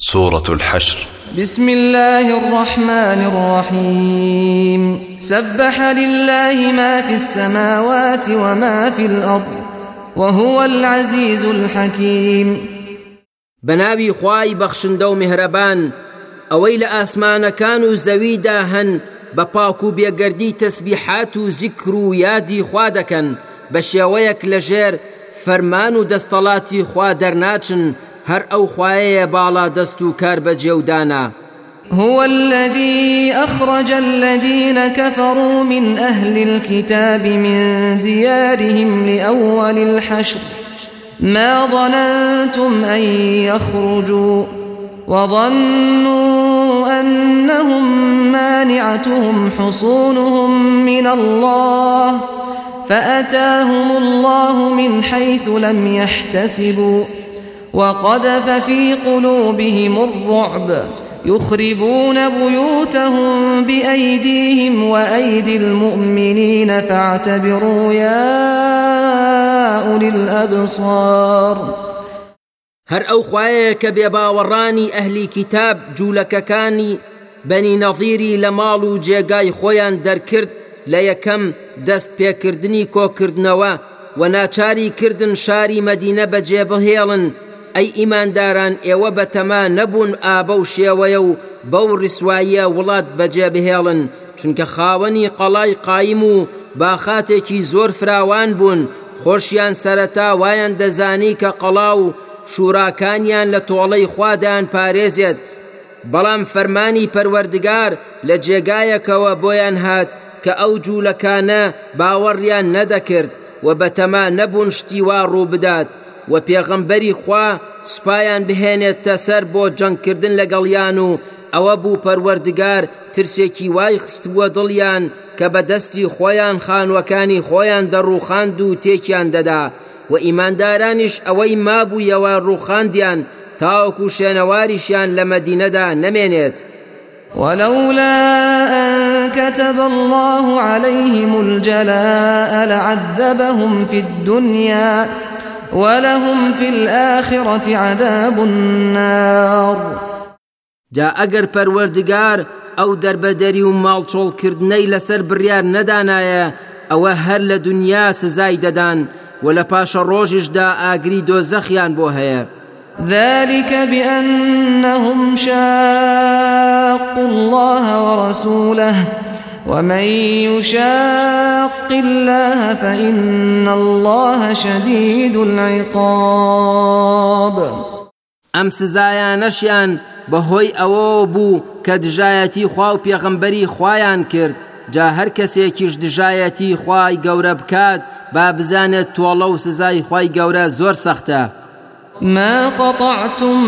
سورة الحشر. بسم الله الرحمن الرحيم. سبح لله ما في السماوات وما في الأرض وهو العزيز الحكيم. بناوی خوای بەخشندە و میهرەبان ئەوەی لە ئاسمانەکان و زەویدا هەن بە پاک و بێگەردی تەسبیحات و زیکر و یادی خوا دەکەن بە شێوەیەک لەژێر فەرمان و دەستەڵاتی خوا دەرناچن هەر ئەو خوایەیە باڵا دەست و کار بەجێودانا هو الذي أخرج الذين كفروا من أهل الكتاب من ديارهم لأول الحشر. ما ظننتم أن يخرجوا وظنوا أنهم مانعتهم حصونهم من الله فأتاهم الله من حيث لم يحتسبوا. وقذف في قلوبهم الرعب يخربون بيوتهم بأيديهم وأيدي المؤمنين فاعتبروا يا أولي الأبصار. هەر ئەو خوایەیە کە بێباوەڕانی ئەهلی کتاب جوولەکەکانی بەنی نەظیری لە ماڵ و جێگای خۆیان دەرکرد لە یەکەم دەست پێکردنی کۆکردنەوە و ناچاری کردن شاری مەدینە بەجێبهێڵن ئەی ئیمانداران ئێوە بەتەما نەبوون ئابە و شێوەیە و بەو ڕیسواییە وڵات بەجێ بهێڵن. چونکە خاوەنی قەڵای قایم و باخاتێکی زۆر فراوان بوون خۆشیان سەرەتا وایان دەزانی کە قەڵا و شوراکانیان لە تۆڵەی خوادان پارێزێت. بەڵام فەرمانی پەروەردگار لە جێگایەکەوە بۆیان هات کە ئەو جوولەکانە باوەڕیان نەدەکرد و بەتەما نەبوون شتی وا ڕوو بدات. و پێغەمبەری خوا سوپایان بهێنێتە سەر بۆ جەنگکردن لەگەڵیان و ئەوە بوو پەروەردگار ترسێکی وای خستووە دڵیان کە بەدەستی خۆیان خانوەکانی خۆیان دەڕووخاند و تێکیان دەدا و ئیماندارانیش ئەوەی مابوویەوە ڕووخاندیان تاوەکو شوێنەواریشیان لە مەدینەدا نەمێنێت. ولولا أن كتب الله عليهم الجلاء لعذبهم في الدنيا ولهم في الآخرة عذاب النار. جا ئەگەر پەروەردگار ئەو دەربەدەری و ماڵچۆڵکردنەی لەسەر بڕیار نەدانایە ئەوە هەر لە دنیا سزای دەدان و لە پاشە ڕۆژیشدا ئاگری دۆزەخیان بۆ هەیە ذلك بأنهم شاقوا الله ورسوله. ومن يشاق الله فإن الله شديد العقاب ئەم سزایانەشیان بەهۆی ئەوە بوو کە دژایەتی خوا و پێغەمبەری خوایان کرد. جا هەر کەسێکیش دژایەتی خوای گەورە بکات با بزانێت تۆڵە و سزای خوای گەورە زۆر سەختە. ما قطعتم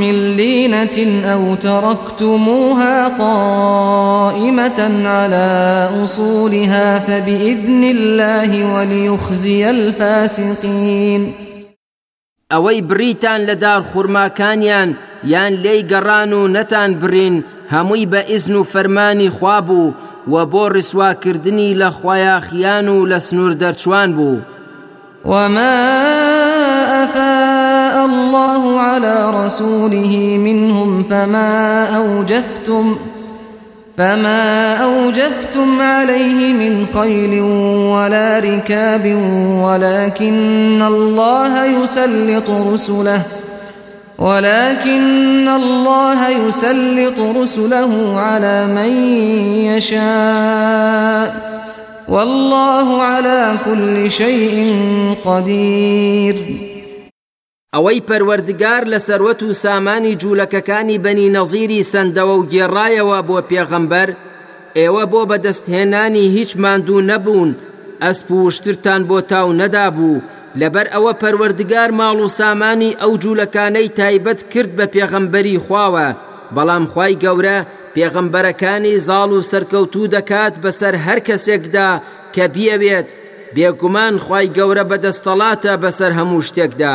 من لينة أو تركتموها قائمة على أصولها فبإذن الله وليخزي الفاسقين. ئەوەی بریتان لە دار خوورماکانیان یان لێی گەڕان و نەتان برین هەمووی بە ئیزن و فەرمانی خوابوو و بۆ ڕسواکردنی لە خۆیاخیان و لە سنوور دەرچوان بوو وما أفاء الله على رسوله منهم فما أوجفتم فما أوجفتم عليه من خيل ولا ركاب ولكن الله يسلط رسله ولكن الله يسلط رسله على من يشاء والله على كل شيء قدير ئەوەی پەروەردگار لە سەروەت و سامانی جوولەکەکانی بەنی نەزیری سندەوە و گێڕایەوە بۆ پێغەمبەر ئێوە بۆ بەدەستهێنانی هیچ ماندوو نەبوون ئەسپ و شترتان بۆ تاو نەدابوو. لەبەر ئەوە پەروەردگار ماڵ و سامانی ئەو جوولەکانەی تایبەت کرد بە پێغەمبەری خواوە. بەڵام خی گەورە پێغەمبەرەکانی زاڵ و سەرکەوتوو دەکات بەسەر هەر کەسێکدا کە بیەوێت. بێگومان خی گەورە بەدەستەڵاتە بەسەر هەموو شتێکدا.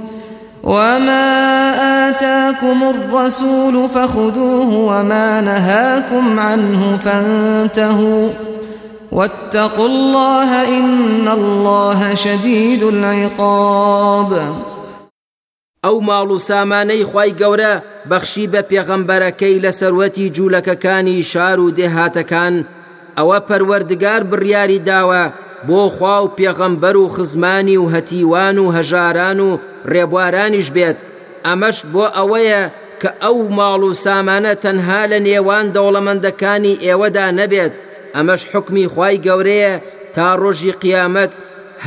وما آتاكم الرسول فخذوه وما نهاكم عنه فانتهوا واتقوا الله إن الله شديد العقاب. ئەو ماڵ و سامانەی خی گەورە بەخشی بە پێغەمبەرەکەی لە سەروەتی جوولەکەکانی شار و دێهاتەکان ئەوە پەروەردگار بڕیاری داوە. بۆ خوا و پێغەمبەر و خزمانی و هەتیوان و هەژاران و ڕێبوارانیش بێت. ئەمەش بۆ ئەوەیە کە ئەو ماڵ و سامانە تەنها لە نێوان دەوڵەمەندەکانی ئێوەدا نەبێت. ئەمەش حکمی خی گەورەیە تا ڕۆژی قیامەت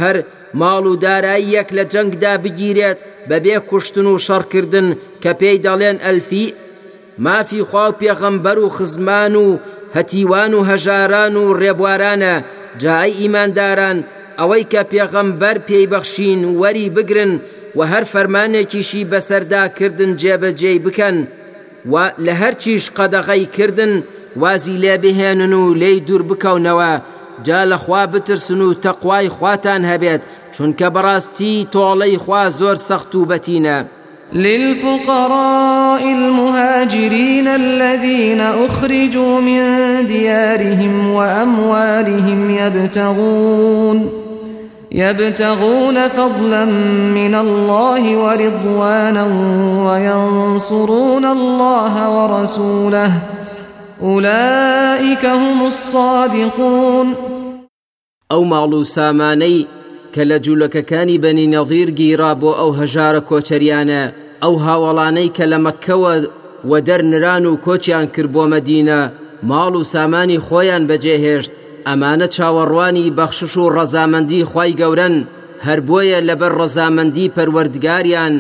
هەر ماڵ و دارایی یەک لە جەنگدا بگیرێت بەبێ کوشتن و شەڕکردن کە پێی دەڵێن ئەلفی مافی خوا و پێغەمبەر و خزمان و هەتیوان و هەژاران و ڕێبوارانە جای ئیمانداران ئەوەی کە پێغەمبەر پێی بەخشین وەری بگرن و هەر فەرمانێکیشی بەسەرداکردن جێبەجێی بکەن و لە هەرچیش قەدەغەی کردن وازی لێ بهێنن و لێی دوور بکەونەوە جا لەخوا بترسن و تەقوای خواتان هەبێت چونکە بەڕاستی تۆڵەی خوا زۆر سەخت و بەتینە. للفقراء المهاجرين الذين أخرجوا من ديارهم وأموالهم يبتغون يبتغون فضلا من الله ورضوانا وينصرون الله ورسوله. أولئك هم الصادقون. ئەو ماڵ و سامانەی کە لە جوولەکەکانی بەنی نەظیر گیرا بۆ ئەو هەژارە کۆچەریانە ئەو هاوڵانەی کە لە مەکەوە و دەرنران و کۆچیان کرد بۆ مەدینە ماڵ و سامانی خۆیان بەجێهێشت ئەمانە چاوەڕوانی بەخشش و ڕەزامەندی خی گەورن هەر بۆیە لەبەر ڕەزامەندی پەروەردگاریان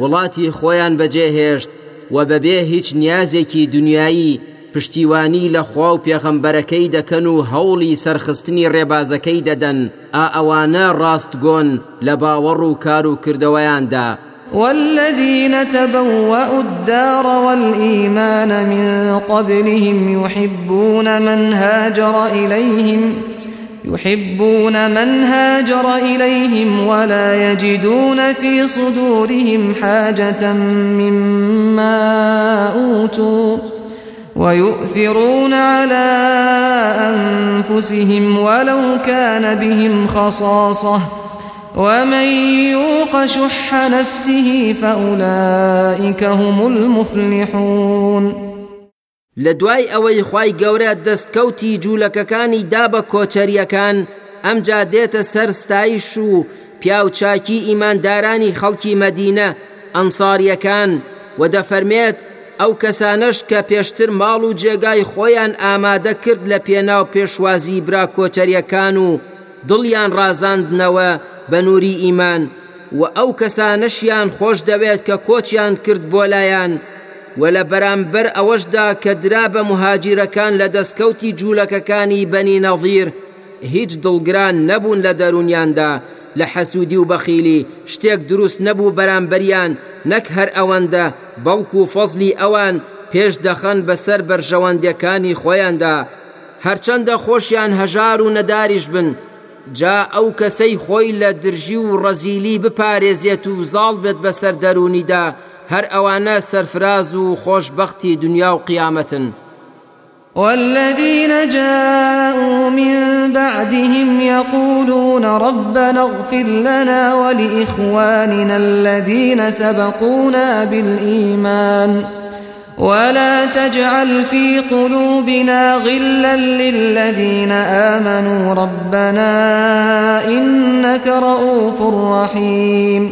وڵاتی خۆیان بەجێهێشت و بەبێ هیچ نیازێکی دنیایی پشتیوانی لە خوا و پێغەمبەرەکەی دەکەن و هەوڵی سەرخستنی ڕێبازەکەی دەدەن. ئا ئەوانە ڕاستگۆن لە باوەڕ و کار و کردەوەیاندا. والذين تبوأوا الدار والإيمان من قبلهم يحبون من هاجر إليهم يحبون من هاجر إليهم ولا يجدون في صدورهم حاجة مما أوتوا ويؤثرون على أنفسهم ولو كان بهم خصاصة. ومن يوق شح نفسه فأولئك هم المفلحون. لە دوای ئەوەی خی گەورە دەستکەوتی جوولەکەکانی دا بە کۆچەریەکان ئەمجا دێتە سەر ستایش و پیاوچاکی ئیماندارانی خەڵکی مەدینە ئەنساریەکان و دەفەرمێت ئەو کەسانش کە پێشتر ماڵ و جێگای خۆیان ئامادە کرد لە پێناو پێشوازی برا کۆچەریەکان و دڵیان ڕازاندنەوە بە نووری ئیمان و ئەو کەسانشیان خۆش دەوێت کە کۆچیان کرد بۆ لایەن و لە بەرامبەر ئەوەشدا کە درا بە مهاجیرەکان لە دەستکەوتی جوولەکەکانی بەنی نەظیر هیچ دڵگران نەبوون لە دەرونیاندا لە حەسوودی و بەخیلی. شتێک دروست نەبوو بەرامبەریان نەک هەر ئەوەندە بەڵکو و فەزلی ئەوان پێش دەخەن بەسەر بەرژەوەندەکانی خۆیاندا. هەرچەندە خۆشیان هەژار و نەداریش بن. جا ئەو کەسەی خۆی لە درژی و ڕەزیلی بپارێزێت و زاڵ بێت بەسەر دەرونیدا هەر ئەوانە سەرفراز و خۆشببختی دنیا و قیامەتن. والذين جاءوا بعدهم يقولون ربنا اغفر لنا ولإخواننا الذين سبقونا بالإيمان. ولا تجعل في قلوبنا غلا للذين آمنوا. ربنا إنك رؤوف رحيم.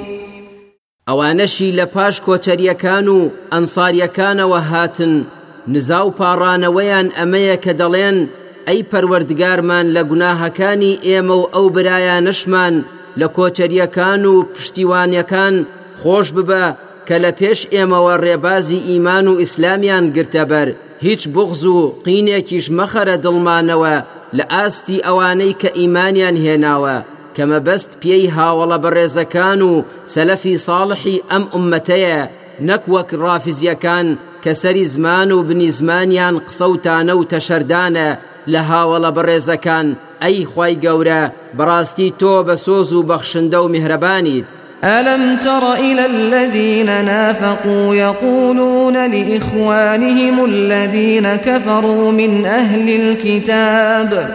ئەوانەشی لە پاش کۆچەریەکان و ئەنساریەکانەوە هاتن نزا و پاڕانەوەیان ئەمەیە کە دەڵێن ئەی پەروەردگارمان لە گوناهەکانی ئێمە و ئەو برایانشمان لە کۆچەریەکان و پشتیوانیەکان خۆش ببە کە لە پێش ئێمەوە ڕێبازی ئیمان و ئیسلامیان گرتەبەر. هیچ بغز و قینێکیش مەخەرە دڵمانەوە لە ئاستی ئەوانەی کە ئیمانیان هێناوە کەمە بەست پێی هاوڵە بەڕێزەکان و سەلەفی ساڵحی ئەم ئومەتەیە نەک وەک ڕافزیەکان کە سەری زمان و بنی زمانیان قسەوتانە و تەشەردانە لە هاوڵە بەڕێزەکان ئەی خی گەورە بەڕاستی تۆ بە سۆز و بەخشندە و میهرەبانیت. ألم تر إلى الذين نافقوا يقولون لإخوانهم الذين كفروا من أهل الكتاب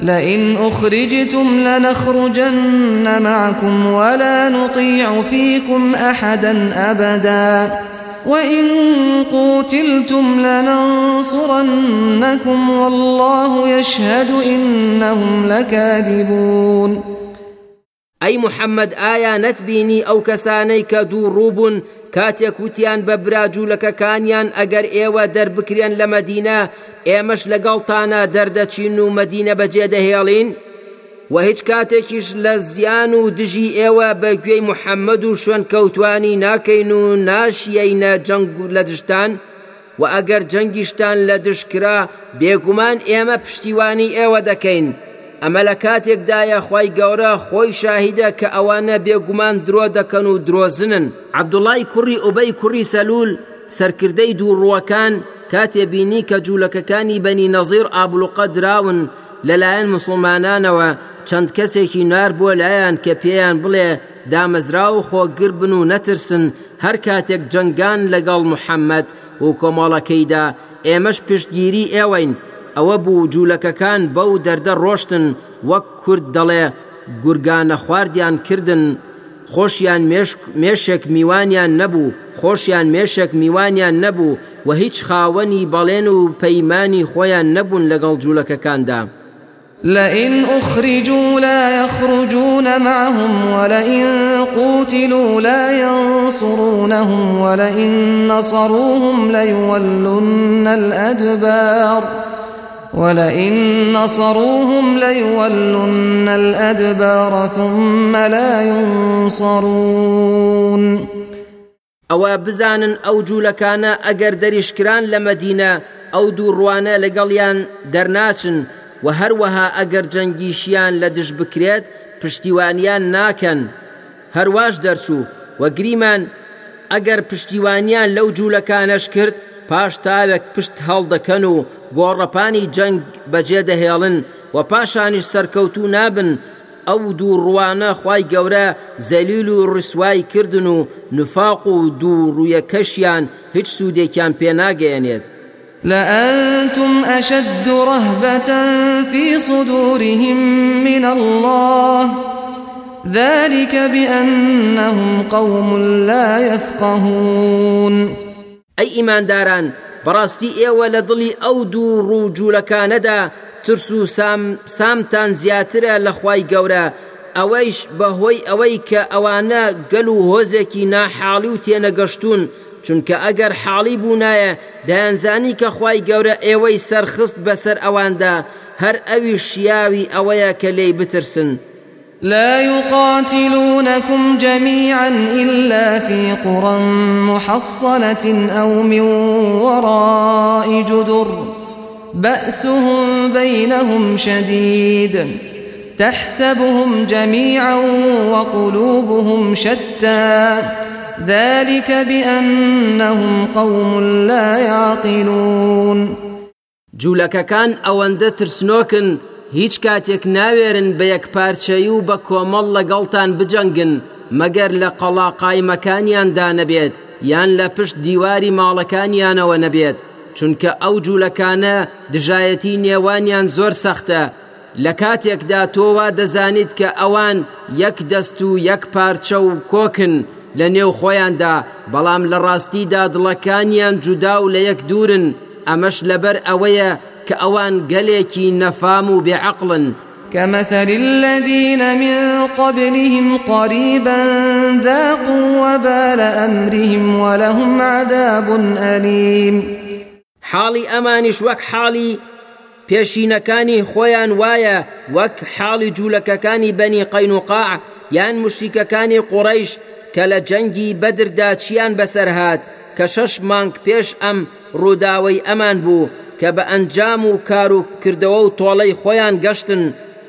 لئن أخرجتم لنخرجن معكم ولا نطيع فيكم أحدا أبدا. وإن قوتلتم لننصرنكم والله يشهد إنهم لكاذبون محەممەد ئایا نەتبینی ئەو کەسانەی کە دوو ڕووبوون کاتێک وتیان بە براجوولەکەکانیان ئەگەر ئێوە دەربکرێن لە مەدینە ئێمەش لەگەڵتانە دەردەچین و مەدینە بەجێ دەهێڵین و هیچ کاتێکیش لە زیان و دژی ئێوە بە گوێی محەممەد و شوێن کەوتانی ناکەین و ناشیەینە جەنگ لە دشتان و ئەگەر جەنگیشتان لە دشکرا بێگومان ئێمە پشتیوانی ئێوە دەکەین. ئەمە لە کاتێکدایە خی گەورە خۆی شاهیدە کە ئەوانە بێگومان درۆ دەکەن و درۆزنن. عبدوڵای کوڕی ئۆبەی کوڕی سەلول سەرکردەی دووڕوەکان کاتێ بینی کە جوولەکەکانی بەنی نەزیر ئابلوقە دراون لەلایەن مسلمانانەوە چەند کەسێکی ناردبووە لایان کە پێیان بڵێ دامەزرا و خۆگر بن و نەترسن هەر کاتێک جەنگان لەگەڵ محەممەد و کۆمەڵەکەیدا ئێمەش پشتگیری ئێوەین ئەوە بوو جوولەکەکان بەو دەردە ڕۆشتن وەک کورد دەڵێ گورگانە خواردیان کردن خۆشیان مێشێک میوانیان نەبوو خۆشیان مێشێک میوانیان نەبوو و هیچ خاوەنی بەڵێن و پەیمانی خۆیان نەبوون لەگەڵ جوولەکەکاندا. لئن أخرجوا لا يخرجون معهم ولئن قوتلوا لا ينصرونهم ولئن نصروهم ليولن الأدبار ولئن نصروهم ليولن الأدبار ثم لا ينصرون. ئەوە بزانن ئەو جوولەکانە ئەگەر دەریشکران لە مەدینە ئەو دوو ڕوانە و هەروەها ئەگەر جەنگیشیان لە دش بکرێت پشتیوانیان ناکەن. هەرواش دەرچوو وەگریمان ئەگەر پشتیوانیان لەو جوولەکانەش کرد پاش تاوێک پشت هەڵدەکەن و گۆڕەپانی جەنگ بەجێ دەهێڵن و پاشانیش سەرکەوتو نابن ئەو دوو ڕوانە خی گەورە زەلیل و ڕسوای کردن و نفاق و دوو ڕوویەکەشیان هیچ سوودێکیان پێناگەێنێت لأنتم أشد رهبة في صدورهم من الله. ذلك بأنهم قوم لا يفقهون. ئەی ئیمانداران بەڕاستی ئێوە لە دڵی ئەو دوو ڕووجوولەکانەدا ترس و سام سامتان زیاترە لە خی گەورە ئەوەیش بەهۆی ئەوەی کە ئەوانە گەل و هۆزێکی چونکە ئەگەر حاڵی بوونایە دایانزانی کە خی گەورە ئێوەی سەرخست بەسەر ئەواندا هەر ئەوی شیاوی ئەوەیە کە لێی بترسن. لا يقاتلونكم جميعا إلا في قرى محصنة أو من وراء جدر. بأسهم بينهم شديد. تحسبهم جميعا وقلوبهم شتى. ذلك بأنهم قوم لا يعقلون. جولك كان أوند ترسنوكن هیچ کاتێک ناوێرن بە یەکپارچەی و بە کۆمەڵ لەگەڵتان بجەنگن مەگەر لە قەڵاقایمەکانیاندا نەبێت یان لە پشت دیواری ماڵەکانیانەوە نەبێت چونکە ئەو جوولەکانە دژایەتی نێوانیان زۆر سەختە. لە کاتێکدا تۆ وا دەزانیت کە ئەوان یەک دەست و یەک پارچە و کۆکن لە نێو خۆیاندا بەڵام لە ڕاستیدا دڵەکانیان جودا و لە یەک دوورن ئەمەش لەبەر ئەوەیە کە ئەوان گەلێکی نەفام و بێعقلن. كمثل الذين من قبلهم قريبا ذاقوا وبال أمرهم ولهم عذاب أليم. حاڵی ئەمانیش وەک حاڵی پێشینەکانی خۆیان وایە وەک حاڵی جوولەکەکانی بەنی قەینوقاع یان مشتیکەکانی قوڕیش کە لە جەنگی بەدردا چیان بەسەرهات کە شەش مانگ پێش ئەم ڕووداوەی ئەمان بوو کە بە ئەنجام و کار و کردەوە و تۆڵەی خۆیان گەشتن.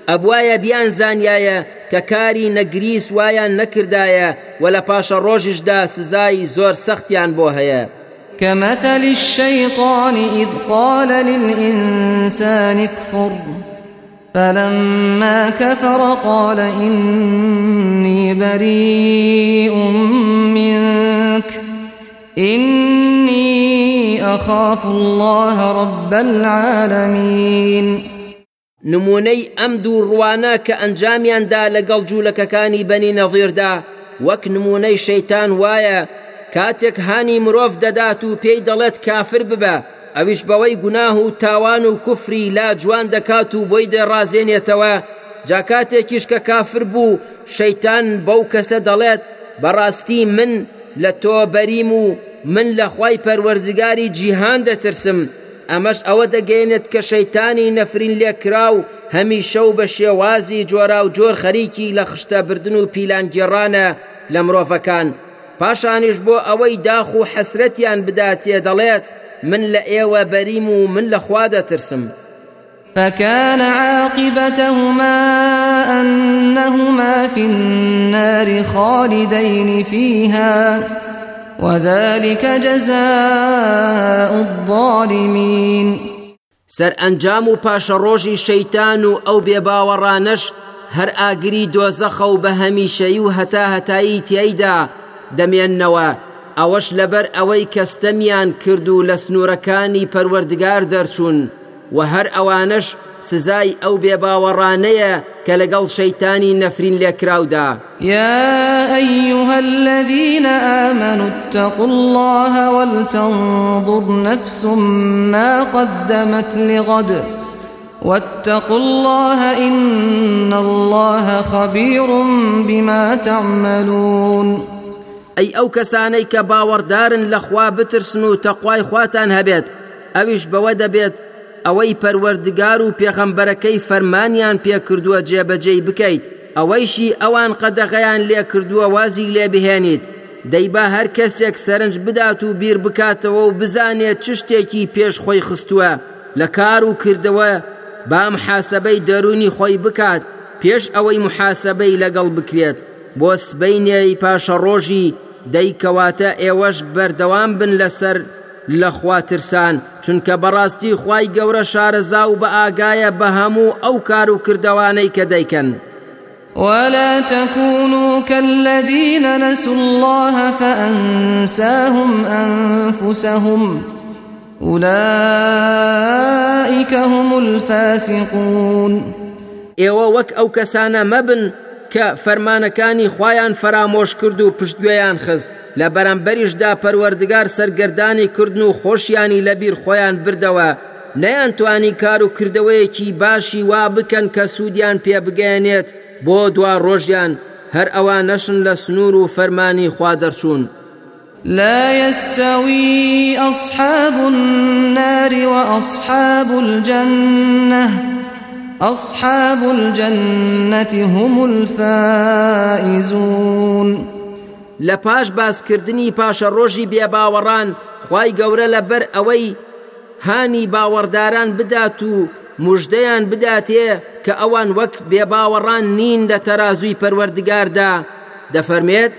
ئەبواە بیان زانایە کە کاری نەگریس وایان نەکردایە و لە پاشە ڕۆژشدا سزای زۆر سەختیان بۆ هەیە. كمثل الشيطان إذ قال للإنسان اكفر فلما كفر قال إني بريء منك. إني أخاف الله رب العالمين. نمونەی ئەم دوو ڕوانە کە ئەنجامیاندا لەگەڵ جوولەکەکانی بەنی نەظیردا وەک نمونەی شەیتان وایە کاتێک هانی مرۆڤ دەدات و پێی دەڵێت کافر ببە. ئەویش بەوەی گوناه و تاوان و کوفری لا جوان دەکات و بۆی دەڕازێنێتەوە جاکاتێکیش کە کافر بوو شەیتان بەو کەسە دەڵێت بەڕاستی من لە تۆ بەریم و من لە خی پەروەرزگاری جیهان دەترسم. ئەمەش ئەوە دەگەێنێت کە شەیتانی نەفرین لێکرا و هەمیشە و بە شێوازی جۆرا و جۆر خەریکی لە خشتە بردن و پیلانگیێڕانە لە مرۆڤەکان. پاشانیش بۆ ئەوەی داخ و حەسرەتیان بداتێ دەڵێت من لە ئێوە بەریم و من لە خوا دەترسم. فكان عاقبتهما أنهما في النار خالدين فيها وذلك جزاء الظالمين. سەر ئەنجام و پاشە ڕۆژی شەیتان و ئەو بێباوەڕانەش هەر ئاگری دۆزەخە و بە هەمیشەی و هەتا هەتایی تیایدا دەمێننەوە ئەوەش لەبەر ئەوەی کەستەمیان کرد و لە سنوورەکانی پەروەردگار دەرچوون و هەر ئەوانش سزای ئەو بێباوەڕانەیە کە لەگەڵ شەیتانی نەفرین لێکراودا يا أيها الذين آمنوا اتقوا الله ولتنظر نفس ما قدمت لغد. واتقوا الله إن الله خبير بما تعملون. ئەی ئەو کەسانەی کە باوەڕدارن لە خوا بترسن و تەخوای خواتان هەبێت ئەویش بەوە دەبێت ئەوەی پەروەردگار و پێخەمبەرەکەی فەرمانیان پێکردووە جێبەجێی بکەیت. ئەوەیشی ئەوان قەدەغەیان لێ کردووە وازی لێ بهێنیت. دەیبا هەر کەسێک سەرنج بدات و بیر بکاتەوە و بزانێت چ شتێکی پێش خۆی خستووە. لە کار و کردەوە با محاسبەی دەرونی خۆی بکات پێش ئەوەی محاسبەی لەگەڵ بکرێت. بۆ سبەینێی پاشە ڕۆژی دەیکەواتە ئێوەش بەردەوام بن لەسەر لە خواترسان. چونکە بەڕاستی خی گەورە شارەزا و بە ئاگایە بە هەموو ئەو کار و کردوانەی کە دەیکەن. ولا تكونوا كالذين نسوا الله فأنساهم أنفسهم. أولئك هم الفاسقون. ئێوە وەک ئەو کەسانە مەبن کە فەرمانەکانی خۆیان فرامۆش کرد و پشتگوێیان خست. لە بەرامبەریشدا پەروەردگار سەرگردانی کردن و خۆشیانی لەبیر خۆیان بردەوە. نەیان توانی کار و کردەوەیەکی باشی وا بکەن کە سوودیان پێ بگەێنێت بۆ دوا ڕۆژیان هەر ئەوان نەشن لە سنوور و فەرمانی خوا دەرچوون. لا يستوي أصحاب النار وأصحاب الجنة. أصحاب الجنة هم الفائزون لە پاش باسکردنی پاشە ڕۆژی بێباوەڕان خی گەورە لە بەر ئەوەی هانی باوەڕداران بدات و مژدەیان بداتێ کە ئەوان وەک بێباوەڕان نین لە تەرازووی پەروەردگاردا. دەفەرمێت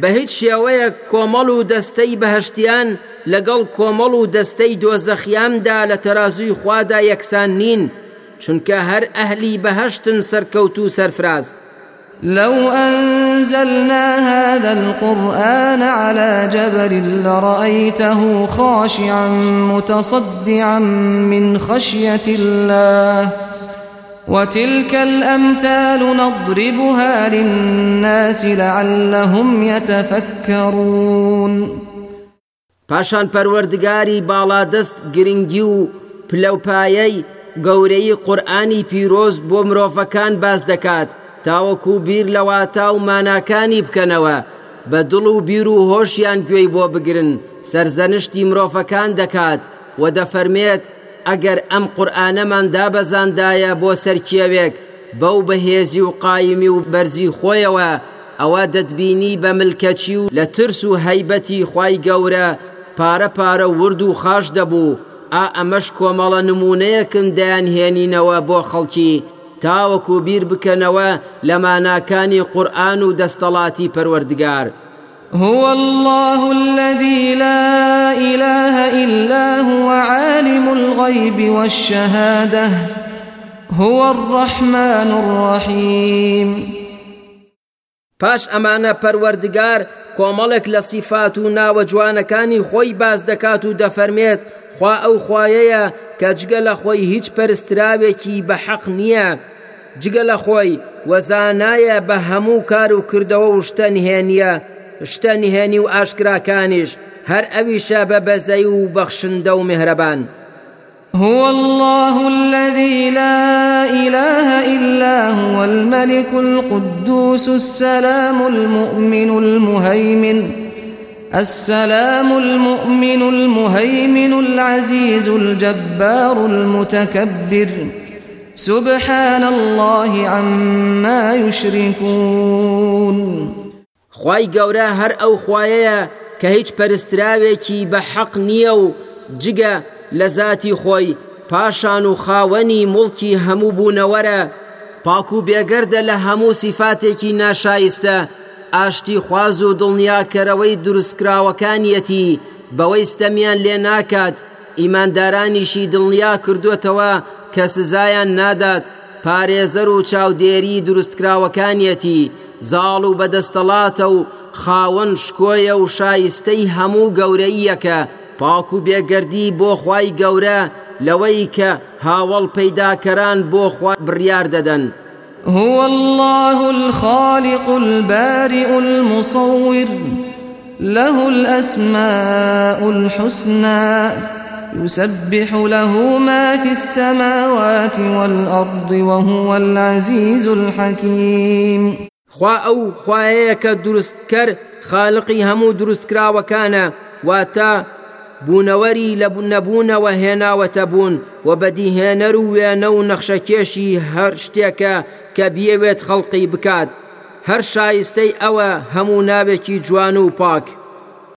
بە هیچ شێوەیە کۆمەڵ و دەستەی بەهشتیان لەگەڵ کۆمەڵ و دەستەی دۆزەخیاندا لە تەرازووی خوادا یەکسان نین. چونکە هەر ئەهلی بەهشتن سەرکەوت و سەرفراز. لو أنزلنا هذا القرآن على جبل لرأيته خاشعا متصدعا من خشية الله. وتلك الأمثال نضربها للناس لعلهم يتفكرون. پاشان پەروەردگاری باڵادەست گرنگی و پلەپایەی گەورەی قورئانی پیرۆز بۆ مرۆڤەکان باز دەکات. تاوەکو بیر لە واتا و ماناکانی بکەنەوە. بە دڵ و بیر و هۆشیان گوێی بۆ بگرن. سەرزەنشتی مرۆڤەکان دەکات. و دەفەرمێت ئەگەر ئەم قورئانەمان دابەزاندایە بۆ سەر کێوێک بەو بەهێزی و قایمی و بەرزی خۆیەوە ئەوە دەتبینی بە ملکەچی و لە ترس و هەیبەتی خوای گەورە پارە پارە ورد و خاش دەبوو. ئا ئەمەش کۆمەڵە نمونەیەکن دەیان هێنینەوە بۆ خەڵکی. تاوەکو بیر بکەنەوە لە ماناکانی قورآن و دەستەڵاتی پەروەردگار. هو الله الذي لا إله إلا هو عالم الغيب والشهادة. هو الرحمن الرحيم. پاش ئەمانە پەروەردگار کۆمەڵێک لە سیفات و ناوە جوانەکانی خۆی باز دەکات و دەفەرمێت خوا ئەو خوایەیە کە جگە لە خۆی هیچ پەرستراوێکی بە حەق نییە جگە لە خۆی وەزانایە بە هەموو کار و کردەوە و شتە نهێنیە شتە نهێنی و ئاشکراکانیش هەر ئەویشە بە بەزەی و بەخشندە و مهرەبان. هو الله الذي لا إله إلا هو الملك القدوس السلام المؤمن المهيمن السلام المؤمن المهيمن العزيز الجبار المتكبر سبحان الله عما يشركون. خی گەورە هەر ئەو خوایەیە کە هیچ پەرستراوێکی بە حەق لە ذاتی خۆی پاشان و خاوەنی مڵکی هەموو بوونەوەرە. پاک و بێگەردە لە هەموو سیفاتێکی ناشایستە. ئاشتی خواز و دڵنیاکەرەوەی دروستکراوەکانیەتی بەوەی ستەمیان لێ ناکات. ئیماندارانیشی دڵنیا کردوێتەوە کە سزایان نادات. پارێزەر و چاودێری دروستکراوەکانیەتی زاڵ و بەدەستەڵاتە و خاوەن شکۆیە و شایستەی هەموو گەورەیەکە پاک و بێگەردی بۆ خوای گەورە لەوەی کە هاوڵ پەیداکەران بۆ خوا بڕیار دەدەن. هو الله الخالق البارئ المصور له الأسماء الحسنى يسبح له ما في السماوات والأرض وهو العزيز الحكيم خوا ئەو خوایەیە کە دروستکەر خاڵقی هەموو دروستکراوەکانە واتە بوونەوەری لە نەبوونەوە هێناوەتە بوون و بەدیهێنەر و وێنە و نەخشەکێشی هەر شتێکە کە بیەوێت خەڵقی بکات هەر شایستەی ئەوە هەموو ناوێکی جوان و پاک.